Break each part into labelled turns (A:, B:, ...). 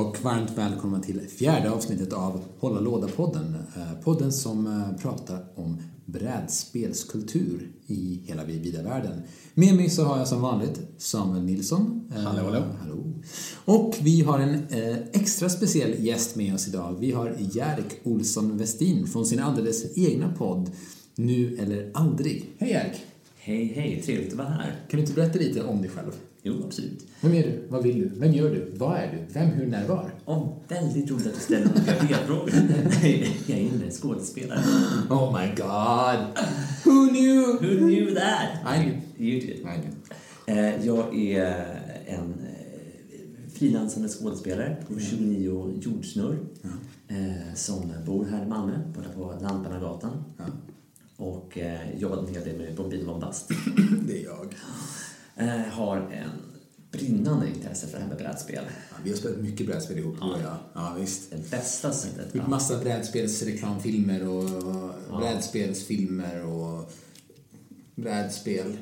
A: och varmt välkomna till fjärde avsnittet av Hålla låda-podden. Eh, Podden som eh, pratar om brädspelskultur i hela vida världen. Med mig så har jag som vanligt Samuel Nilsson. Eh,
B: Hallå, hallå.
A: hallå. Och vi har en extra speciell gäst med oss idag. Vi har Jerk Olsson Westin från sin alldeles egna podd Nu eller aldrig. Hej Jerk!
C: Hej, hej, trevligt att vara här.
A: Kan du inte berätta lite om dig själv?
C: Jo, absolut.
A: Vem är du? Vad vill du? Vem gör du? Vad är du? Vem, hur, när, var?
C: Och väldigt roligt att du ställer några delfrågor. Jag är en skådespelare.
A: Oh my god! Who knew?
C: Who knew that?
A: I knew.
C: You did.
A: I knew.
C: Eh, Jag är en eh, frilansande skådespelare på 29 jordsnurr eh, som bor här i Malmö, borta på Lampanagatan.
A: Ja.
C: Och eh, en hel del med Bombin Bombast.
A: Det är jag.
C: Eh, Har en brinnande intresse för det här med brädspel.
A: Ja, vi har spelat mycket brädspel ihop, och jag. Ja, visst.
C: Det bästa sättet
A: Gjort massa brädspelsreklamfilmer och
C: Ja.
A: brädspelsfilmer och brädspel.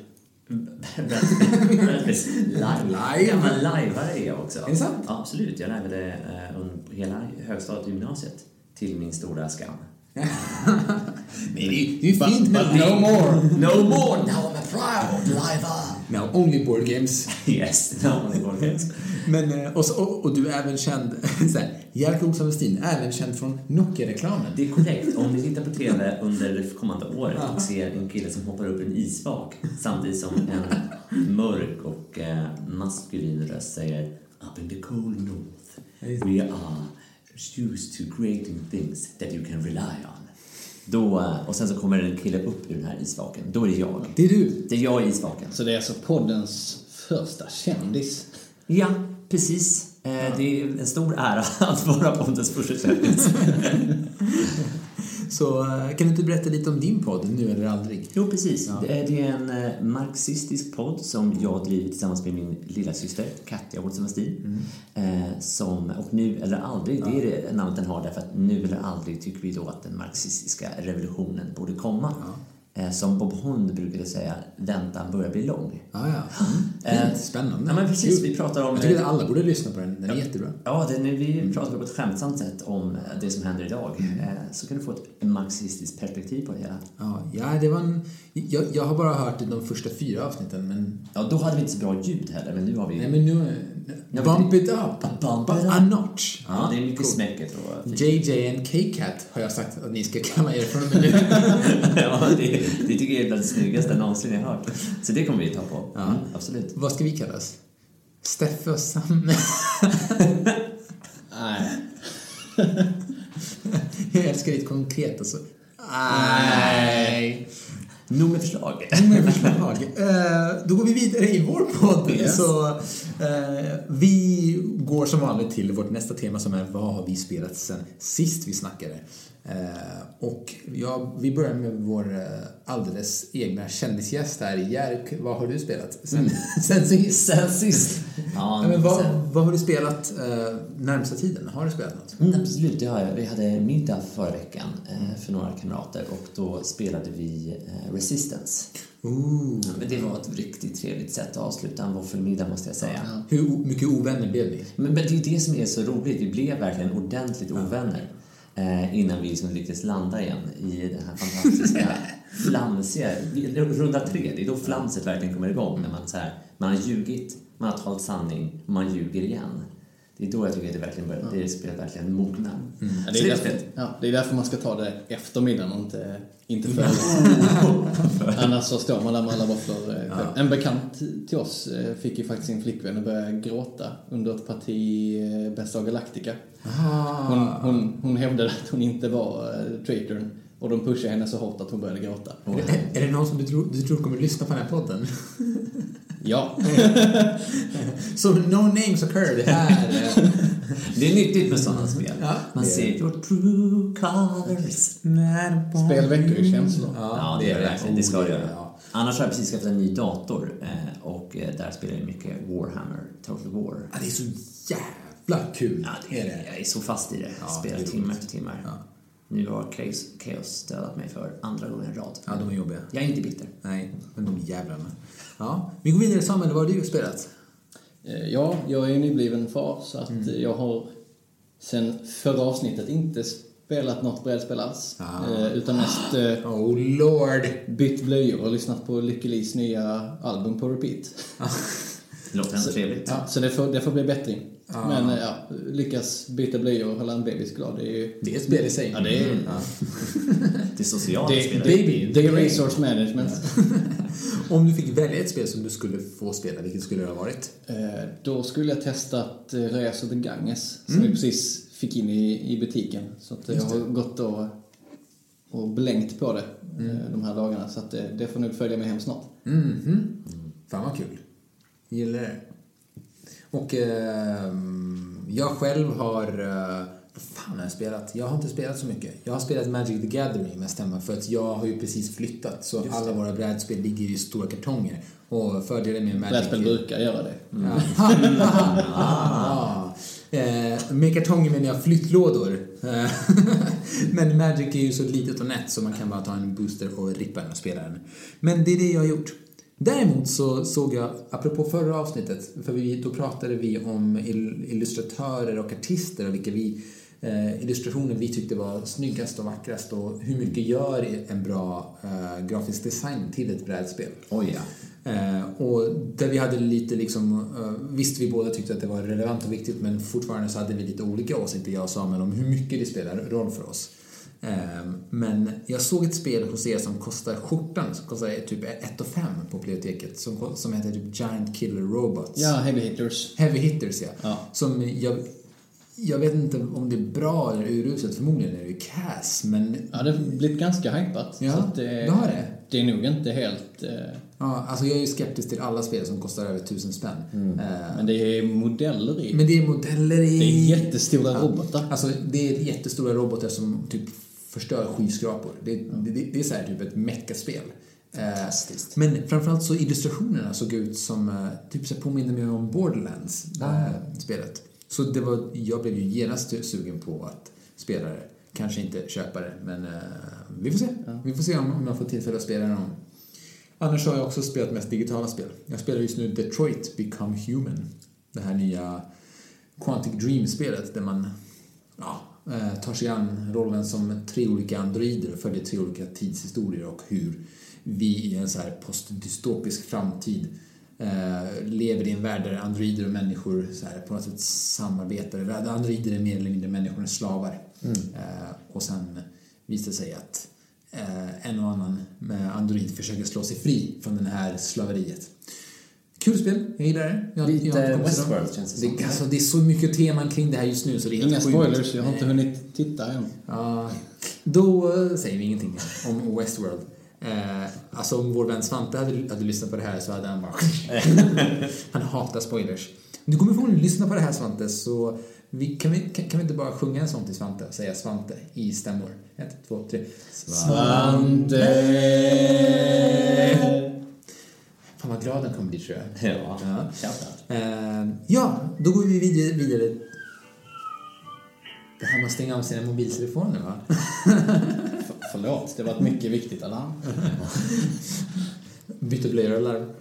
C: live.
A: Live.
C: Gammal lajvare är jag också.
A: Är det sant?
C: Ja, absolut. Jag lajvade eh, hela högstadiet och gymnasiet. Till min stora skam.
A: Nej, det är ju fint men...
B: no more.
C: No more! Now I'm a proud liver!
A: No, only board games.
C: Yes, no one more.
A: Men, eh, och, så- och, och du är även känd, så här, Jerker Olsson Westin, även känd från Nokia-reklamen.
C: Det är korrekt. Om ni tittar på TV under det kommande året och ser en kille som hoppar upp i en isvak samtidigt som en mörk och eh, maskulin röst säger Up in the cold north we are used to creating things that you can rely on. Då, och sen så kommer en kille upp ur den här isvaken. Då är det jag.
A: Det är du.
C: Det är jag i isvaken.
B: Så det är alltså poddens första kändis.
C: Ja, precis. Eh, Det är en stor ära att vara poddens första kändis.
A: Så eh, kan du inte berätta lite om din podd, Nu eller aldrig?
C: Jo, precis.
A: Ja.
C: Det är- en eh, marxistisk podd som jag driver tillsammans med min lilla syster Katja Olsson Westin. Eh, som, och Nu eller aldrig, det är det namnet den har därför att nu eller aldrig tycker vi då att den marxistiska revolutionen borde komma. Eh, som Bob Hund brukade säga, väntan börjar bli lång.
A: Ja, ja.
C: Eh,
A: Fint, spännande.
C: Ja, men precis. Vi pratar om...
A: Jag tycker att alla borde lyssna på den, den är jättebra.
C: Ja, det, nu, vi pratar på ett skämtsamt sätt om eh, det som händer idag. Eh, så kan du få ett marxistiskt perspektiv på det hela.
A: Ja, ja det var en, jag, jag har bara hört de första fyra avsnitten, men...
C: Ja, då hade vi inte så bra ljud heller, men nu har vi...
A: Nej, men nu...
C: Ja,
A: Bump it up!
C: Bump
A: But
C: it up.
A: a notch!
C: Ja, det är mycket
A: Coolt.
C: smäcket och...
A: JJ and K-Cat har jag sagt att ni ska kalla er från och med nu.
C: ja, det, det tycker jag är bland det snyggaste någonsin jag hört. Så det kommer vi ta på.
A: Ja.
C: Mm, absolut.
A: Vad ska vi kallas? Steffe och Sanne.
B: Nej.
A: jag älskar ditt konkreta så. Nej.
C: Nog med förslag.
A: Med förslag. Eh, då går vi vidare i vår podd.
C: Yes.
A: Så, eh, vi går som vanligt till vårt nästa tema som är vad har vi spelat sen sist vi snackade? Eh, och ja, vi börjar med vår eh, alldeles egna kändisgäst här, Jerk. Vad har du spelat sen, sen sist?
C: Sen sist. Ja,
A: Ja, men vad,
C: sen,
A: vad har du spelat eh, närmsta tiden? Har du spelat något?
C: mm, absolut, det har jag. Vi hade middag förra veckan eh, för några kamrater och då spelade vi eh, Resistance.
A: Ooh.
C: Men det var ett riktigt trevligt sätt att avsluta en våffelmiddag måste jag säga.
A: Hur o- mycket ovänner blev ni?
C: Men, men det är ju det som är så roligt. Vi blev verkligen ordentligt ovänner innan vi liksom lyckades landa igen i den här fantastiska flamsiga... Runda tre, det är då flamset verkligen kommer igång. När man, så här, man har ljugit, man har talat sanning och man ljuger igen. Det är då jag tycker att det verkligen börjar, det spelet verkligen mognar.
B: Ja,
C: Så
B: det, är
C: det är
B: därför, ja, det är därför man ska ta det efter middagen och inte, inte före. Annars så står man där med alla våfflor. eh, själv. En bekant till oss eh, fick ju faktiskt sin flickvän att börja gråta under ett parti eh, Bästa Galactica. Hon, hon, hon hävdade att hon inte var uh, traitorn och de pushade henne så hårt att hon började gråta.
A: Är, det, är det någon som du tror, du tror kommer lyssna på den här podden?
B: Ja,
A: Så no names occurred här.
C: Det är nyttigt med sådana spel.
A: Ja,
C: man ser your true colors.
B: spel väcker ju känslor.
C: Ja, det är det verkligen. Det ska det göra.
A: Ja.
C: Annars har jag precis skaffat en ny dator eh, och eh, där spelar jag mycket Warhammer, Total War.
A: Ja, det är så jävla kul.
C: Ja, det
A: är
C: jag är så fast i det.
A: Ja,
C: Spelar timme efter timme.
A: Ja.
C: Nu har Chaos, Chaos dödat mig för andra gången i rad.
A: Ja, de är jobbiga.
C: Jag är inte bitter.
A: Nej, men de jävlarna. Ja, vi går vidare Samuel, vad har du spelat?
B: Eh, Ja, jag är ju nybliven far så att eh, jag har sen förra avsnittet inte spelat något brädspel alls.
A: Ah.
B: Eh, utan mest eh,
A: Oh lord!
B: bytt blöjor och lyssnat på Lykke Lis nya album på repeat.
C: Det låter ändå trevligt.
B: Ja, så det får, det får bli bättring. Men eh, ja, lyckas byta blöjor och hålla en bebis glad, det är ju...
A: Det är ett spel i sig.
B: Ja, det är,
C: Det är sociala
B: det,
C: spelare.
B: det,
A: Baby,
B: det är
A: det är-
B: resource management.
A: Om du fick välja ett spel som du skulle få spela, vilket skulle det ha varit?
B: Eh, Då skulle jag testat eh, Rös och the Ganges som
A: Mm.
B: vi precis fick in i, i butiken. Så att jag har gått och, och blänkt på det
A: Mm.
B: eh, de här dagarna. Så att det, det får nog följa med hem snart.
A: Mhm. Fan vad kul. Gillar det. Och ehm, jag själv har... Fan har jag spelat? Jag har inte spelat så mycket. Jag har spelat Magic the Gathering mest hemma för att jag har ju precis flyttat så alla våra brädspel ligger i stora kartonger. Och fördelen med Magic...
B: Brädspel brukar göra det.
A: Ja. ah. Eh, med kartonger menar jag flyttlådor. Eh, Men Magic är ju så litet och nätt så man kan bara ta en booster och rippa den och spela den. Men det är det jag har gjort. Däremot så såg jag, apropå förra avsnittet, för vi, då pratade vi om il- illustratörer och artister och vilka vi, illustrationer vi tyckte var snyggast och vackrast och hur mycket gör en bra eh, grafisk design till ett brädspel.
C: Oj, ja.
A: Eh, och där vi hade lite liksom, eh, visst vi båda tyckte att det var relevant och viktigt men fortfarande så hade vi lite olika åsikter jag och Samuel om hur mycket det spelar roll för oss. Eh, men jag såg ett spel hos er som kostar skjortan, som kostar typ 1 5 på biblioteket, som, som heter typ Giant Killer Robots.
B: Ja, Heavy Hitters.
A: Heavy Hitters ja.
B: Ja.
A: Som jag, jag vet inte om det är bra eller uruset, förmodligen är det ju cass men
B: Ja, det har blivit ganska hypat.
A: Ja,
B: så det,
A: det har det.
B: Det är nog inte helt... Eh,
A: Ja, alltså jag är ju skeptisk till alla spel som kostar över tusen spänn. Eh,
B: men det är modeller i.
A: Men det är modeller i...
B: Det är jättestora robotar.
A: Alltså det är jättestora robotar som typ förstör skyskrapor. Det, det, det, det är så här typ ett meckaspel.
C: Fantastiskt.
A: Men framförallt så illustrationerna såg ut som, eh, typ så påminner mig om Borderlands, eh, spelet. Så det var, jag blev ju genast sugen på att spela det. Kanske inte köpa det, men eh, vi får se. Vi får se om, om jag får tillfälle att spela det någon. Annars har jag också spelat mest digitala spel. Jag spelar just nu Detroit Become Human. Det här nya Quantic Dream-spelet där man ja, eh, tar sig an rollen som tre olika androider och följer tre olika tidshistorier och hur vi i en så här postdystopisk framtid eh, lever i en värld där androider och människor så här, på något sätt samarbetar. Androider är mer eller mindre människornas slavar. Eh, och sen visar det sig att eh, en och annan med android försöker slå sig fri från det här slaveriet. Kul spel, jag gillar det. Jag,
C: Lite
A: jag
C: Westworld känns det som.
A: det, alltså, det är så mycket teman kring det här just nu så det är
B: Inga spoilers, jag har inte hunnit titta än.
A: Ja, då eh, säger vi ingenting om Westworld. Eh, alltså om vår vän Svante hade, hade lyssnat på det här så hade han bara... han hatar spoilers. Du kommer förmodligen lyssna på det här Svante så vi, kan, vi, kan, kan vi inte bara sjunga en sång till Svante och säga Svante i stämmor? Ett, två, tre.
B: Svante.
A: Fan vad glad han kommer bli tror jag.
C: Ja.
A: Ja. Eh, ja, då går vi vidare. vidare. Det här att stänga av sina mobiltelefoner va?
B: Förlåt, det var ett mycket viktigt alarm.
A: Byta blöjor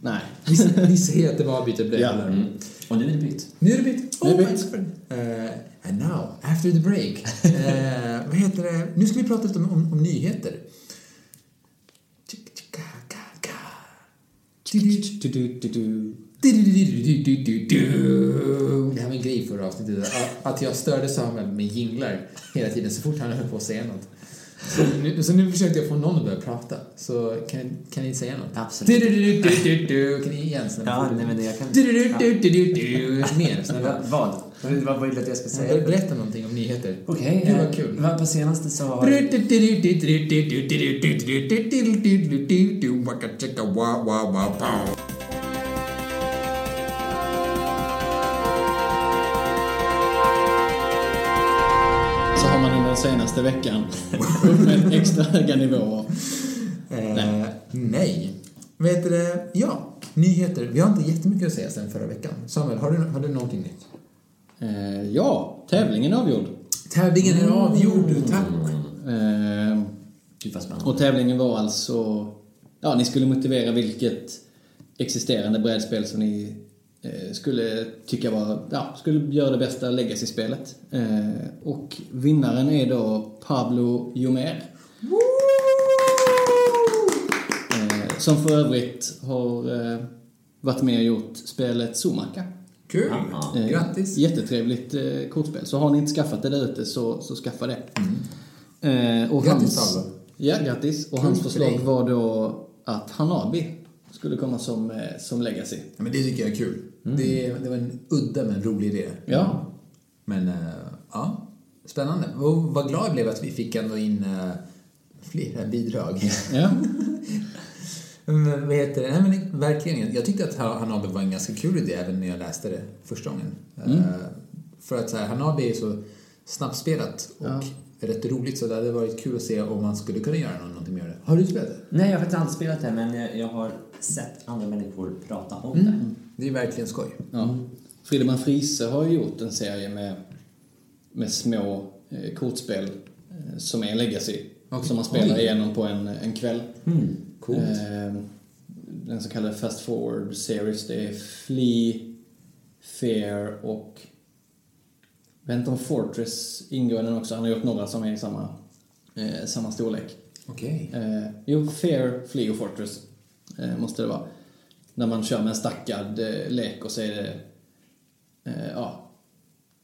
B: Nej.
A: Vi, vi säger att det var byta blöjor
C: Mm. Och nu är det bytt.
A: Nu är det bytt.
B: Nu är det
A: Oh,
B: bytt.
A: Uh, and now, after the break. Eh, vad heter det? Nu ska vi prata lite om, om, om nyheter. Det här var en grej förra avsnittet. Att- Att jag störde Samuel med jinglar hela tiden så fort han höll på att säga något. Så nu, så nu försökte jag få någon att börja prata. Så kan, kan ni säga något?
C: Absolut.
A: Kan ni igen snälla?
C: Ja, nej men det jag kan...
A: Mer snälla.
C: Vad? Vad vad vill du att jag ska säga?
A: Berätta någonting om nyheter.
C: Okej.
A: Vad
C: eh,
A: kul.
C: vad På senaste så har...
B: Så har man under den senaste veckan uppmätt extra höga nivåer.
A: Eh, nej. Vet du? Ja, nyheter. Vi har inte jättemycket att säga sen förra veckan. Samuel, har du, har du någonting nytt?
B: Eh, ja, tävlingen är avgjord.
A: Tävlingen är avgjord, tack.
B: Eh,
C: Gud vad spännande.
B: och tävlingen var alltså... Ja, ni skulle motivera vilket existerande brädspel som ni skulle tycka var, ja, skulle göra det bästa legacy-spelet. Eh, och vinnaren är då Pablo Jomer. Eh, som för övrigt har eh, varit med och gjort spelet Zomaka.
A: Kul!
B: Eh,
A: Grattis!
B: Jättetrevligt eh, kortspel. Så har ni inte skaffat det där ute så, så skaffa det. Eh, och
A: Grattis,
B: hans,
A: Pablo.
B: Ja, grattis. Och
A: Kul
B: hans
A: för
B: förslag var då att Hanabi skulle komma som, eh, som legacy.
A: Ja, men det tycker jag är kul. Det, det var en udda men rolig idé.
B: Ja.
A: Men, eh, ja. Spännande. Och vad glad jag blev att vi fick ändå in uh, flera bidrag.
B: Ja.
A: Men vad heter det? Nej, men verkligen. Jag tyckte att Ha- Hanabi var en ganska kul idé även när jag läste det första gången. Eh, för att så här, Hanabi är så snabbspelat och
B: Ja.
A: Rätt roligt så det hade varit kul att se om man skulle kunna göra någonting med det. Har du spelat det?
C: Nej, jag har faktiskt aldrig spelat det, men jag, har sett andra människor prata om det.
A: Mm. Det är verkligen skoj.
B: ja. Friedemann Friese har ju gjort en serie med, med små eh, kortspel eh, som är en legacy.
A: Okej.
B: Som man spelar
A: Oj.
B: igenom på en, en kväll.
C: Mm.
A: Coolt.
B: Eh, den så kallade Fast Forward Series. Det är Flea, Fair och... Om Fortress ingår i den också. Han har gjort några som är i samma, eh, samma storlek.
A: Okej.
B: Eh, jo, Fair, Flea och Fortress eh, måste det vara. När man kör med en stackad eh, lek och så är det eh, ja,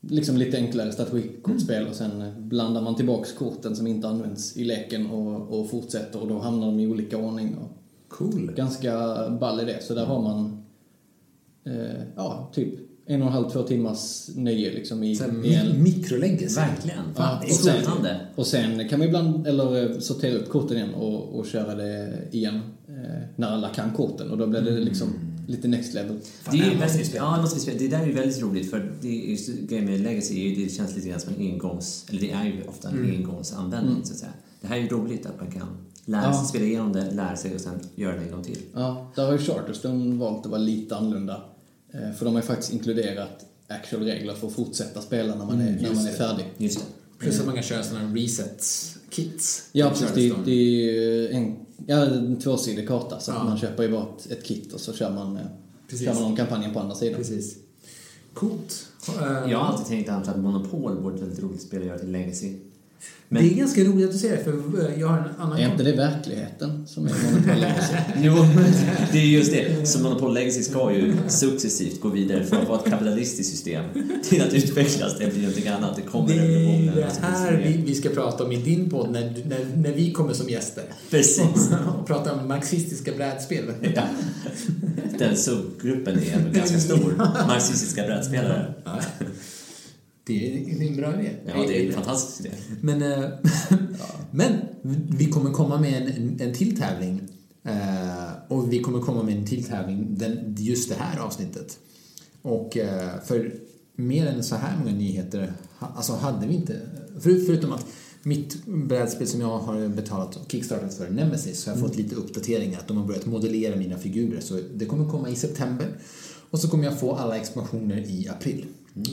B: liksom lite enklare strategikortspel och sen eh, blandar man tillbaks korten som inte används i leken och, och fortsätter och då hamnar de i olika ordning. Och
A: Cool.
B: ganska ball idé. Så där har man eh, ja, typ en och en halv, två timmars nöje liksom i,
A: Så
B: i en...
A: mi- mikrolegacy.
C: Verkligen.
B: Ja,
C: det är
B: och sen-
C: spännande.
B: Och sen kan man ibland eller eh, sortera upp korten igen och, och köra det igen eh, när alla kan korten och då blir det liksom lite next level.
A: Fan,
C: det, är
A: det
C: ju väldigt, ja, det, måste vi spela. det där är ju väldigt roligt för det är just, grejen med Legacy är ju, det känns lite grann som en engångs... Eller det är ju ofta en engångsanvändning så att säga. Det här är ju roligt att man kan lära sig,
B: Ja.
C: spela igenom det, lära sig och sen göra det en gång till.
B: Ja, där har ju Charterstone valt att vara lite annorlunda. Eh, för de har ju faktiskt inkluderat actual regler för att fortsätta spela när man är, när man är färdig.
C: Just det.
A: Plus att man kan köra sådana reset-kits.
B: Ja, precis. Det, det är ju en, ja, en tvåsidig karta så att
A: Ja.
B: man köper ju bara ett, ett kit och så kör man, eh,
A: Precis.
B: kör man om kampanjen på andra sidan.
A: Precis. Coolt.
C: Jag har alltid tänkt annars att Monopol vore ett väldigt roligt spel att göra till Legacy.
A: Det är ganska roligt att du säger det, för eh, jag har en annan...
B: Är inte det verkligheten som är Monopol Legacy?
C: Jo, men det är just det. Så Monopol Legacy ska ju successivt gå vidare från att vara ett kapitalistiskt system till att utvecklas till att bli någonting annat. Det kommer
A: Det är
C: revolutionen.
A: det här vi, vi ska prata om i din podd när, när, när vi kommer som gäster.
C: Precis.
A: Och prata om marxistiska brädspel.
C: Ja. Den subgruppen är ändå ganska stor. Marxistiska brädspelare.
A: Det är, en bra idé.
C: Ja, det är en fantastisk idé.
A: Men, eh, men vi kommer komma med en, en till tävling. Eh, och vi kommer komma med en till tävling den, just det här avsnittet. Och eh, för mer än så här många nyheter, alltså hade vi inte, för, förutom att mitt brädspel som jag har betalat och kickstartat för, Nemesis, så har jag fått lite uppdateringar. Att de har börjat modellera mina figurer. Så det kommer komma i september. Och så kommer jag få alla expansioner i april.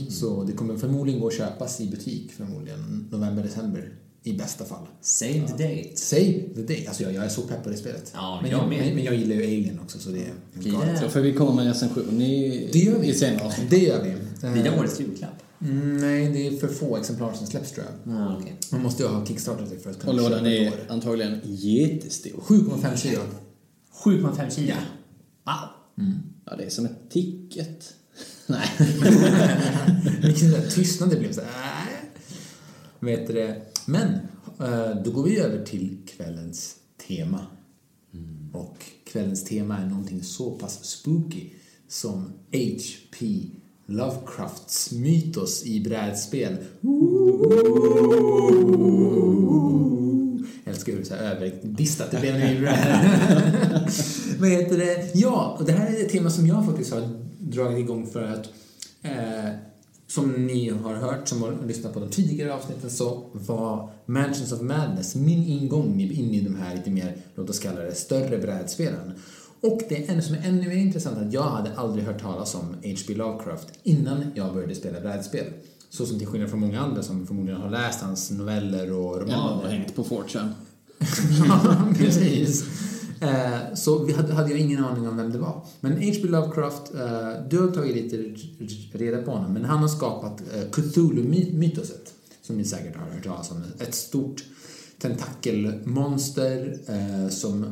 A: Så det kommer förmodligen gå att köpas i butik, förmodligen november, december i bästa fall.
C: Save the date.
A: Save the day. Alltså jag, jag är så pepp på det spelet.
C: Ja,
A: men,
C: jag
A: men, men jag gillar ju Alien också så det är galet.
B: Så får vi komma med en recension i,
A: Det gör vi.
B: i senare avsnitt.
A: Det gör vi.
C: Blir det
A: Eh,
C: årets julklapp?
A: mm, Nej, det är för få exemplar som släpps tror jag.
C: Ah, okej.
A: Man måste ju ha kickstartat det för att kunna
B: Och lådan är
A: år.
B: antagligen jättestor.
A: 7,5 kilo.
C: 7,5 kilo. Wow.
B: Ja, det är som ett ticket. Nej.
A: Vilken där tystnad det blev. Så, äh. Vet du det? Men eh, då går vi över till kvällens tema. Och kvällens tema är någonting så pass spooky som H.P. Lovecrafts mytos i brädspel. Jag älskar hur så här överdistat det blev nu. Vad heter det? Ja, och det här är ett tema som jag faktiskt har dragit igång för att eh, som ni har hört, som har lyssnat på de tidigare avsnitten, så var Mansions of Madness min ingång in i de här lite mer, låt oss kalla det, större brädspelen. Och det är som är ännu mer intressant att jag hade aldrig hört talas om H.P. Lovecraft innan jag började spela brädspel. Så som till skillnad från många andra som förmodligen har läst hans noveller och romaner.
B: Ja, och hängt på 4chan.
A: Ja, precis. Eh, så vi hade, hade jag ingen aning om vem det var. Men H.P. Lovecraft, eh, du har tagit lite reda på honom, men han har skapat eh, Cthulhu-mytoset, som ni säkert har hört talas om. Ett stort tentakelmonster eh, som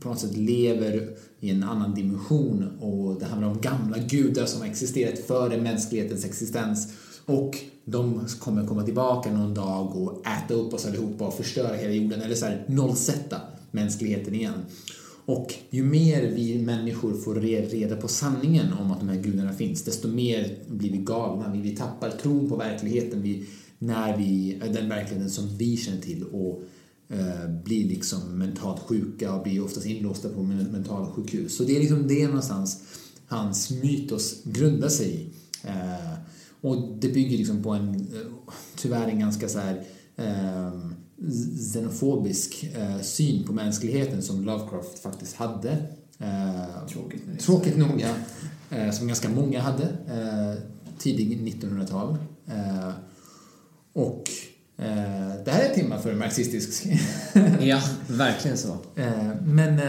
A: på något sätt lever i en annan dimension och det handlar om gamla gudar som har existerat före mänsklighetens existens och de kommer komma tillbaka någon dag och äta upp oss allihopa och förstöra hela jorden eller så här nollsätta mänskligheten igen. Och ju mer vi människor får reda på sanningen om att de här gudarna finns, desto mer blir vi galna. Vi, tappar tron på verkligheten vi, när vi, eh, den verkligheten som vi känner till och eh, blir liksom mentalt sjuka och blir oftast inlåsta på mentala sjukhus. Så det är liksom det någonstans hans mytos grundar sig i. Eh, och det bygger liksom på en, eh, tyvärr en ganska så här eh, xenofobisk eh, syn på mänskligheten som Lovecraft faktiskt hade.
C: Eh, tråkigt,
A: tråkigt nog, ja. Eh, som ganska många hade. Eh, tidig 1900-tal. Eh, och det här är tema för marxistisk...
C: ja, verkligen så.
A: men,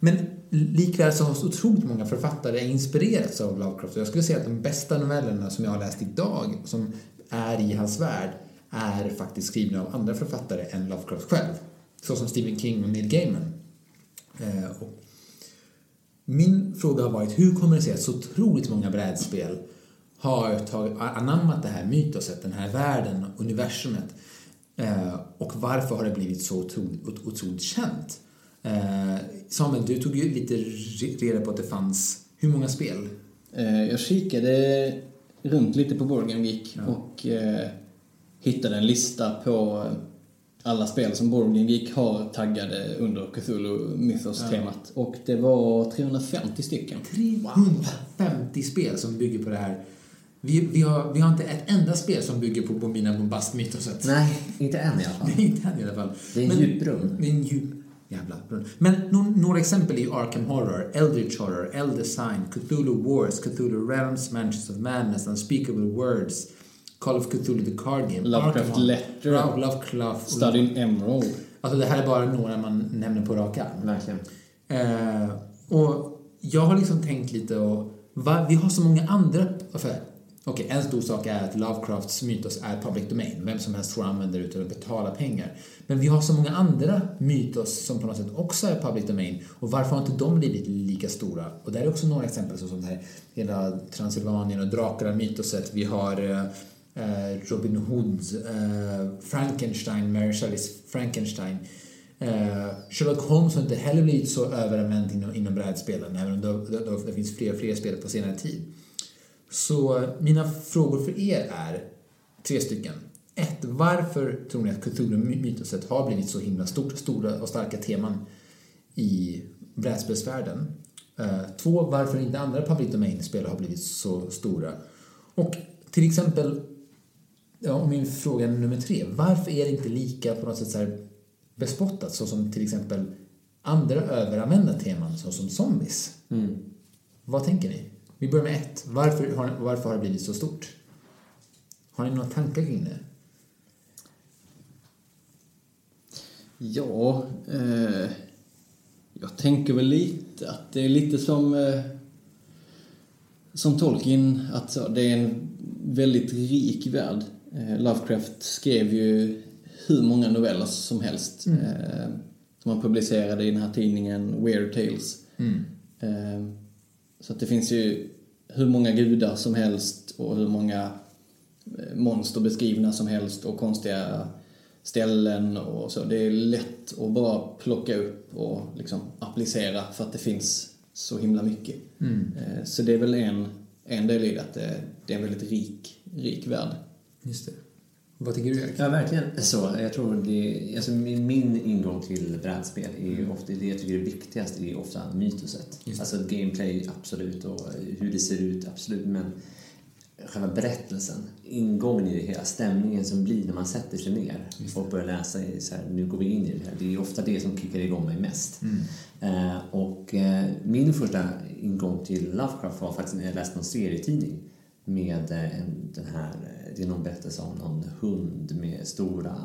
A: men likväl så har så otroligt många författare inspirerats av Lovecraft. Jag skulle säga att de bästa novellerna som jag har läst idag, som är i hans värld, är faktiskt skrivna av andra författare än Lovecraft själv. Så som Stephen King och Neil Gaiman. Eh, och min fråga har varit, hur kommer det sig att så otroligt många brädspel har tagit, anammat det här mytoset, den här världen, universumet? Eh, och varför har det blivit så otroligt, otroligt känt? Eh, Samuel, du tog ju lite reda på att det fanns, hur många spel?
B: Jag kikade runt lite på Week ja. och hittade en lista på alla spel som Board Geek har taggade under Cthulhu Mythos-temat. Ja. Och det var 350 stycken.
A: 350 spel som bygger på det här. Vi, vi, har, vi har inte ett enda spel som bygger på Bomina Bombast-mytoset.
C: Nej, inte än i alla fall.
A: Inte än i alla fall.
C: Det är en djup brunn.
A: Det är en djup jävla brunn. Men några exempel är Arkham Horror, Eldritch Horror, Eldesign, Cthulhu Wars, Cthulhu Realms, Mansions of Madness, Unspeakable Words, Call of Cthulhu the Card Game.
B: Lovecraft Letter.
A: Love, Lovecraft.
B: Study in Emerald.
A: Alltså det här är bara några man nämner på rak arm.
C: Verkligen.
A: Eh, och jag har liksom tänkt lite och va, vi har så många andra... Okej, okay, en stor sak är att Lovecrafts mytos är public domain. Vem som helst får använda det utan att betala pengar. Men vi har så många andra mytos som på något sätt också är public domain. Och varför har inte de blivit lika stora? Och där är också några exempel som det här hela Transylvanien och Dracula-mytoset. Vi har Eh, Eh, Robin Hood, eh, Frankenstein, Mary Shelleys Frankenstein. Eh, Sherlock Holmes har inte heller blivit så överanvänt inom, inom brädspelen, även om det, det, det finns fler och fler spel på senare tid. Så eh, mina frågor för er är tre stycken. Ett, varför tror ni att Cthulhu-mytoset har blivit så himla stort, stora och starka teman i brädspelsvärlden? Eh, två, varför inte andra public domain-spel har blivit så stora? Och till exempel, Ja, och min fråga nummer tre. Varför är det inte lika på något sätt så här bespottat så som till exempel andra överanvända teman såsom zombies? Mm. Vad tänker ni? Vi börjar med ett. Varför har, varför har det blivit så stort? Har ni några tankar kring det?
B: Ja, eh, jag tänker väl lite att det är lite som, eh, som Tolkien, att det är en väldigt rik värld. Eh, Lovecraft skrev ju hur många noveller som helst. Mm. Eh, som han publicerade i den här tidningen Weird Tales. Mm. Eh, så att det finns ju hur många gudar som helst och hur många monster beskrivna som helst och konstiga ställen och så. Det är lätt att bara plocka upp och liksom applicera för att det finns så himla mycket. Mm. Så det är väl en, en del i det, att det, det är en väldigt rik, rik värld.
A: Just det. Vad tycker du Erik?
C: Ja, verkligen så. Jag tror det, alltså min, min ingång till brädspel är mm. ofta det jag tycker är viktigast är ofta mytoset. Alltså gameplay, absolut, och hur det ser ut, absolut, men själva berättelsen, ingången i det hela, stämningen som blir när man sätter sig ner och börjar läsa, så här, nu går vi in i det här. Det är ofta det som kickar igång mig mest. Mm. Eh, och eh, min första ingång till Lovecraft var faktiskt när jag läste någon serietidning med eh, den här, det är någon berättelse om någon hund med stora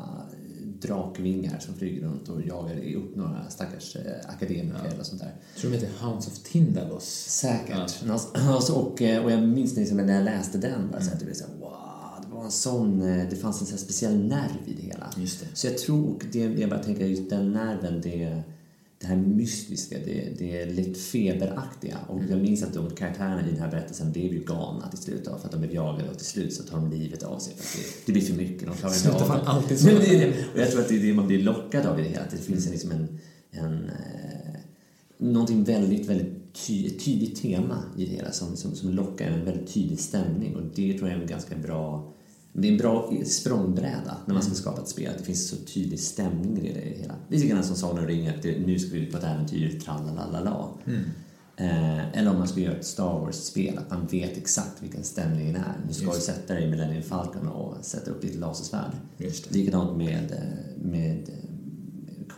C: drakvingar som flyger runt och jagar upp några stackars eh, akademiker eller sånt där.
A: Jag tror de heter Hounds of Tindalos.
C: Säkert. Alltså, och, eh, och jag minns liksom när jag läste den, bara så att det blev så här, wow, det var en sån, eh, det fanns en här speciell nerv i det hela.
A: Just det.
C: Så jag tror, och det, jag bara tänker, just den nerven, det, det här mystiska, det, det är lite feberaktiga. Och jag minns att de karaktärerna i den här berättelsen blev ju galna till slut då, för att de blev jagade och till slut så tar de livet av sig för att det, det blir för mycket, de klarar inte av det.
A: alltid så.
C: Och jag tror att det är det man blir lockad av i det hela, att det finns en, liksom en, en eh, någonting väldigt, väldigt ty, tydligt tema i det hela som, som, som lockar en väldigt tydlig stämning och det tror jag är en ganska bra det är en bra språngbräda när man ska skapa ett spel, att det finns så tydlig stämning i det hela. Lite grann som Sagan om ringen, att nu ska vi ut på ett äventyr, tralalala. Eh, eller om man ska göra ett Star Wars-spel, att man vet exakt vilken stämningen är. Nu ska du sätta dig i Millennium Falcon och sätta upp ditt lasersvärd.
A: Just det.
C: Likadant med, eh, med,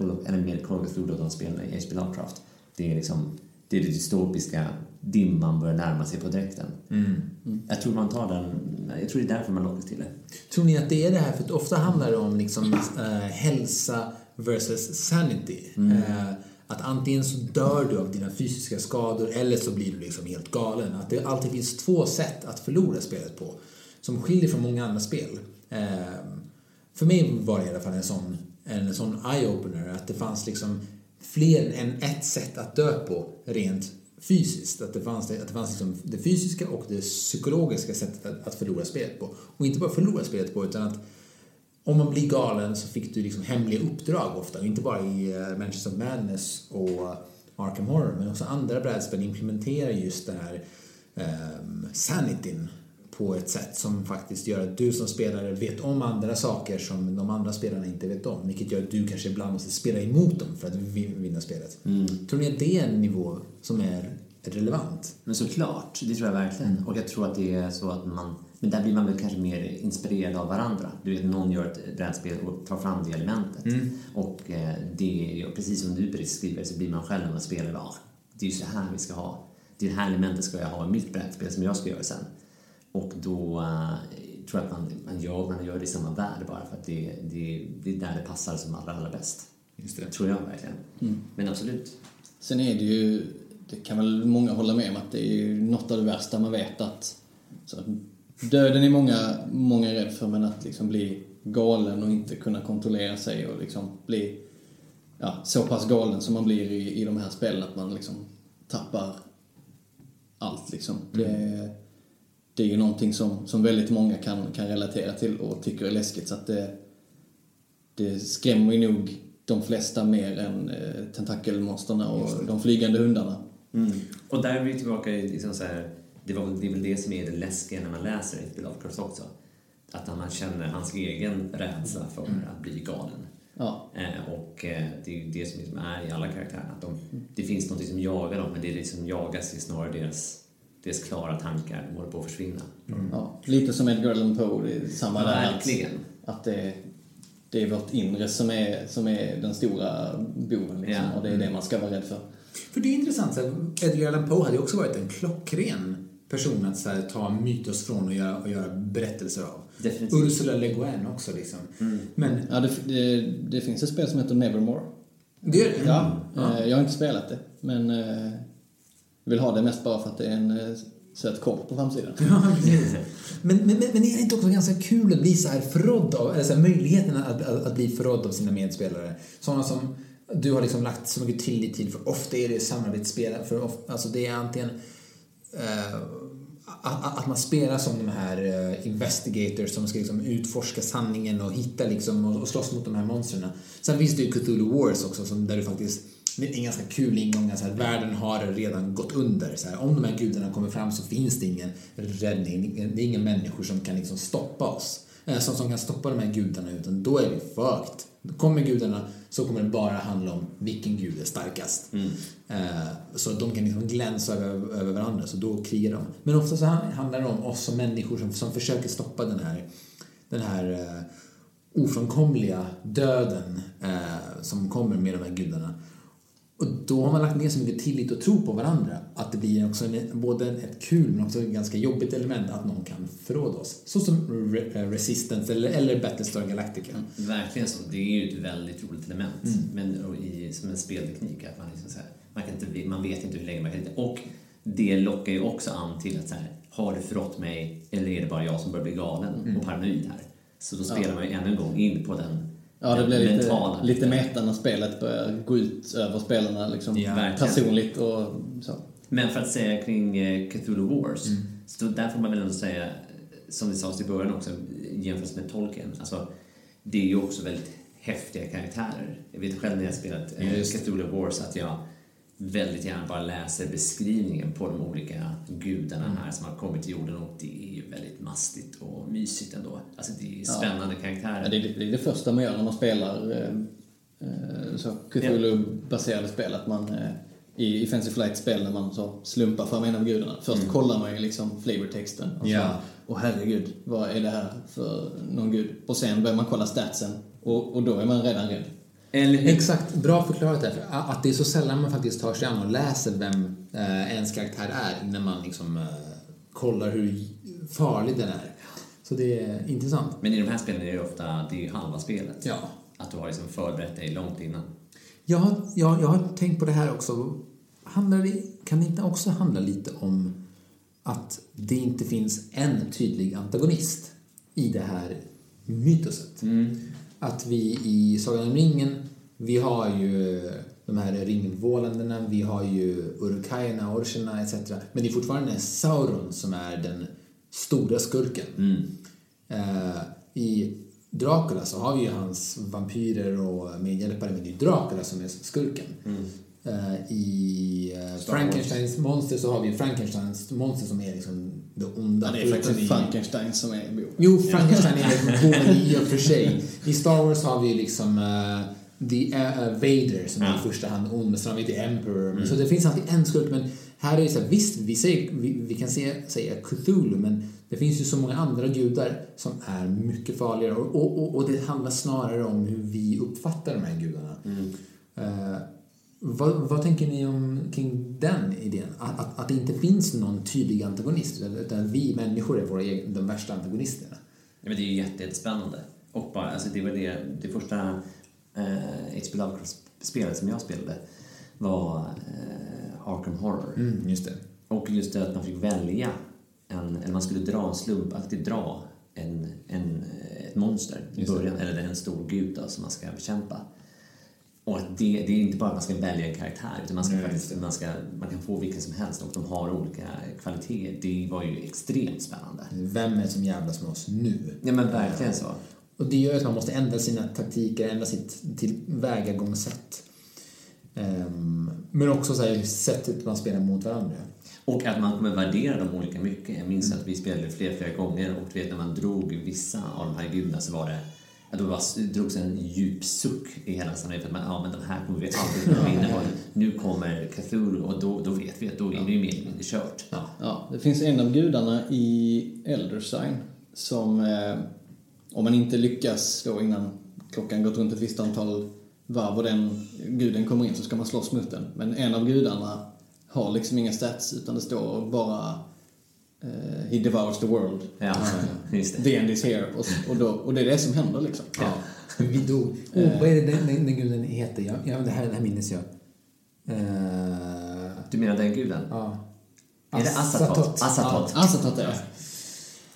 C: eh, of, eller med Call of Cthulhu, de spelarna i H.P. Lovecraft. Det är liksom det är det dystopiska dimman börjar närma sig på dräkten. Jag tror man tar den, jag tror det är därför man lockas till det.
A: Tror ni att det är det här? För att ofta handlar det om liksom, eh, hälsa versus sanity. Eh, att antingen så dör du av dina fysiska skador eller så blir du liksom helt galen. Att det alltid finns två sätt att förlora spelet på. Som skiljer från många andra spel. Eh, för mig var det i alla fall en sån, en sån eye-opener. Att det fanns liksom fler än ett sätt att dö på rent fysiskt. Att det fanns, det, att det, fanns liksom det fysiska och det psykologiska sättet att, att förlora spelet på. Och inte bara förlora spelet på utan att om man blir galen så fick du liksom hemliga uppdrag ofta. Och inte bara i eh, uh, Mansions of Madness och Arkham Horror men också andra brädspel implementerar just den här um, sanityn på ett sätt som faktiskt gör att du som spelare vet om andra saker som de andra spelarna inte vet om. Vilket gör att du kanske ibland måste spela emot dem för att vin- vinna spelet. Tror ni att det är en nivå som är relevant?
C: Men såklart, det tror jag verkligen. Och jag tror att det är så att man... Men där blir man väl kanske mer inspirerad av varandra. Du vet, någon gör ett brädspel och tar fram det elementet. Och eh, det precis som du beskriver så blir man själv när man spelar, ja, det är ju så här vi ska ha. Det här elementet ska jag ha i mitt brädspel som jag ska göra sen. Och då eh, tror jag att man, man, gör, man gör det i samma värld bara för att det, det, det är där det passar som allra, allra bäst.
A: Just det.
C: Tror jag verkligen. Men absolut.
B: Sen är det ju, det kan väl många hålla med om att det är ju något av det värsta man vet att så, döden är många, många rädd för men att liksom bli galen och inte kunna kontrollera sig och liksom bli ja, så pass galen som man blir i, i de här spelen att man liksom tappar allt liksom. Det, det är ju någonting som, som väldigt många kan, kan relatera till och tycker är läskigt så att det, det skrämmer ju nog de flesta mer än eh, tentakelmonsterna och de flygande hundarna.
C: Mm. Och där är vi tillbaka i liksom så här, det, var, det är väl det som är det läskiga när man läser H.P. Lovecraft också. Att man känner hans egen rädsla för att bli galen.
B: Ja,
C: Eh, och eh, det är ju det som liksom är i alla karaktärer. Att de, det finns något som jagar dem, men det, är det som jagas är snarare deras, deras klara tankar. Håller på att försvinna.
B: ja. Lite som Edgar Allan Poe, är samma
C: Ja,
B: där.
C: verkligen.
B: Att, att det, det är vårt inre som är, som är den stora boven liksom,
C: Ja.
B: och det är det man ska vara rädd för.
A: För det är intressant, så Edgar Allan Poe hade ju också varit en klockren person att så här, ta mytos från och göra, och göra berättelser av.
C: Definitivt.
A: Ursula Le Guin också liksom. Men
B: Ja, det, det, det finns ett spel som heter Nevermore.
A: det gör det.
B: Ja, eh, jag har inte spelat det, men eh, vill ha det mest bara för att det är en eh, söt kopp på framsidan.
A: Ja, precis. Men, men, men, men är det inte också ganska kul att bli så här förrådd av, eller så här, möjligheten att, att, att bli förrådd av sina medspelare? Sådana som du har liksom lagt så mycket tillit till, för ofta är det samarbetsspel, för ofta, alltså det är antingen eh, uh, att, att man spelar som de här uh, investigators som ska liksom utforska sanningen och hitta liksom och, och slåss mot de här monstren. Sen finns det ju Cthulhu Wars också som där du faktiskt det är en ganska kul ingång, så här, världen har redan gått under. Så här, om de här gudarna kommer fram så finns det ingen räddning, det är inga människor som kan liksom stoppa oss. Eh, Som, som kan stoppa de här gudarna, utan då är vi fucked. Kommer gudarna så kommer det bara handla om vilken gud är starkast. Eh, Så de kan liksom glänsa över, över varandra, så då krigar de. Men ofta så han- handlar det om oss som människor som, som försöker stoppa den här, den här eh, ofrånkomliga döden som kommer med de här gudarna. Och då har man lagt ner så mycket tillit och tro på varandra att det blir också en, både ett kul men också ett ganska jobbigt element att någon kan förråda oss. Så som Re eh, Resistance eller, eller Battlestar Galactica.
C: Verkligen så. Det är ju ett väldigt roligt element. Men och i, som en spelteknik, att man, liksom så här, man, kan inte, man vet inte hur länge man kan inte. Och det lockar ju också an till att så här, har du förrått mig eller är det bara jag som börjar bli galen och paranoid här? Så då spelar man ju ännu en gång in på den,
B: Ja, det blir lite, lite meta när spelet börjar gå ut över spelarna liksom,
A: Ja,
B: personligt och så.
C: Men för att säga kring eh, Cthulhu Wars,
A: Mm.
C: så där får man väl ändå säga, som det sades i början också, jämfört med Tolkien, alltså det är ju också väldigt häftiga karaktärer. Jag vet själv när jag spelat
A: det.
C: Cthulhu Wars att jag väldigt gärna bara läser beskrivningen på de olika gudarna
A: Mm.
C: här som har kommit till jorden och det är ju väldigt mastigt och mysigt ändå. Alltså det är spännande karaktärer.
B: Ja, det, är, det- är det första man gör när man spelar eh, eh, så Cthulhu-baserade spel. Att man eh, i, Fancy Flight-spel när man så slumpar fram en av gudarna. Först kollar man ju liksom flavortexten. Och så,
A: Ja.
B: Åh herregud, vad är det här för någon gud? Och sen börjar man kolla statsen och, och då är man redan rädd.
C: Eller hur?
A: Exakt, bra förklarat där. Att det är så sällan man faktiskt tar sig an och läser vem eh, ens karaktär är innan man liksom eh, kollar hur farlig den är. Så det är intressant.
C: Men i de här spelen är det ofta, det är halva spelet.
A: Ja.
C: Att du har liksom förberett dig långt innan.
A: Jag har, jag, har tänkt på det här också. Handlar det, kan det inte också handla lite om att det inte finns en tydlig antagonist i det här mytoset? Att vi i Sagan om ringen, vi har ju de här ringvålandena, vi har ju Urkajerna, Orcherna etc. Men det är fortfarande Sauron som är den stora skurken. Eh, I Dracula så har vi ju hans vampyrer och medhjälpare, men det är Dracula som är skurken. Eh, I uh, Frankensteins monster så har vi Frankensteins monster som är liksom det onda.
B: Ja, det är faktiskt
A: i-
B: Frankenstein som är bov.
A: Jo, Frankenstein är boven i och för sig. I Star Wars har vi liksom uh, The uh, Vader som är
C: Ja.
A: i första hand ond, men sen har vi The Emperor. Så det finns alltid en skurk, men här är det så här, visst, vi, säger, vi, vi kan se, säga Cthulhu, men det finns ju så många andra gudar som är mycket farligare och, och, och, och det handlar snarare om hur vi uppfattar de här gudarna. Eh, vad, vad tänker ni om kring den idén? Att, att, att det inte finns någon tydlig antagonist, utan- vi människor är våra egna, de värsta antagonisterna.
C: Ja, men det är ju jätte- jättespännande. Och bara, alltså det var det, det första eh, H.P. Lovecraft-spelet som jag spelade var eh, Arkham Horror.
A: Mm, just det.
C: Och just det att man fick välja, en, eller man skulle dra en slumpaktigt dra en, en, eh, ett monster i början, eller en stor gud då, som man ska bekämpa. Och att det, det är inte bara att man ska välja en karaktär, utan man, ska faktiskt, man, ska, man kan få vilken som helst och de har olika kvaliteter. Det var ju extremt spännande.
A: Vem är det som jävlas med oss nu?
C: Ja men verkligen så.
A: Och det gör att man måste ändra sina taktiker, ändra sitt tillvägagångssätt. Um, men också så här, sättet man spelar mot varandra.
C: Och att man kommer värdera dem olika mycket. Jag minns att vi spelade flera, flera gånger och du vet när man drog vissa av de här gudarna så var det det bara drogs en djup suck i hela sammanhanget för att man, ja men de här kommer vi alltid kunna vinna på. Nu kommer Cthulhu och då, då vet vi att då är det ju mer eller mindre kört.
A: Ja.
B: Ja, det finns en av gudarna i Elder Sign som, eh, om man inte lyckas då innan klockan gått runt ett visst antal varv och den guden kommer in så ska man slåss mot den. Men en av gudarna har liksom inga stats utan det står bara eh, He devours the world.
C: Ja, just det.
B: The end is here. Och, och, då, och det är det som händer liksom.
A: Ja. Vi dog. Oh, vad är det den, den, den guden heter? Ja, ja, det, här, det här minns jag. Uh,
C: Du menar den guden?
A: ja.
C: Är det Asatot? Asatot.
B: Alltså, tatt är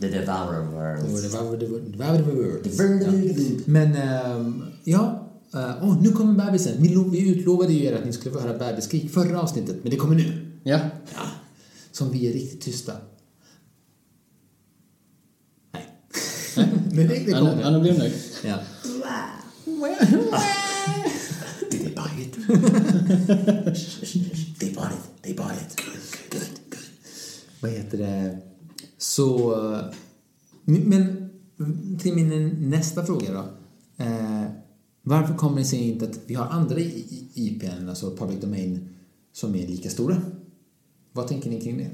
C: The Devourer of Worlds.
A: Det var- det var- det var- det var- Ja. Men, ehm, ja. Uh, oh, nu kommer bebisen. Vi, lo- vi utlovade ju er att ni skulle få höra bebisskrik förra avsnittet, men det kommer nu.
B: Ja.
A: Som vi är riktigt tysta. Nej. Men det, det kommer.
B: han blir nöjd.
A: Ja. They buy it? they bought it. They bought it. Good, good, good. Vad heter det? Så... eh, Men till min nästa fråga då. Eh, varför kommer det sig inte att vi har andra IPn, alltså public domain, som är lika stora? Vad tänker ni kring det?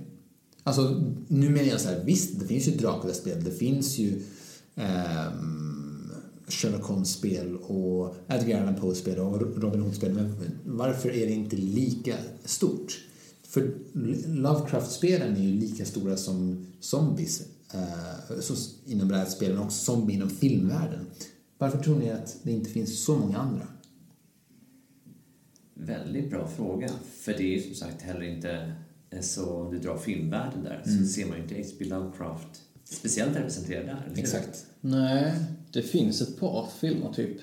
A: Alltså, nu menar jag så här, visst, det finns ju Dracula-spel, det finns ju ehm, Sherlock Holmes-spel och Edgar Allan Poe-spel och Robin Hood-spel. Men varför är det inte lika stort? För Lovecraft-spelen är ju lika stora som zombies eh, så inom brädspelen och zombie inom filmvärlden. Varför tror ni att det inte finns så många andra?
C: Väldigt bra fråga. För det är ju som sagt heller inte så om du drar filmvärlden där
A: Mm.
C: så ser man ju inte H.P. Lovecraft speciellt representerad där.
A: Exakt.
B: Nej, det finns ett par filmer typ.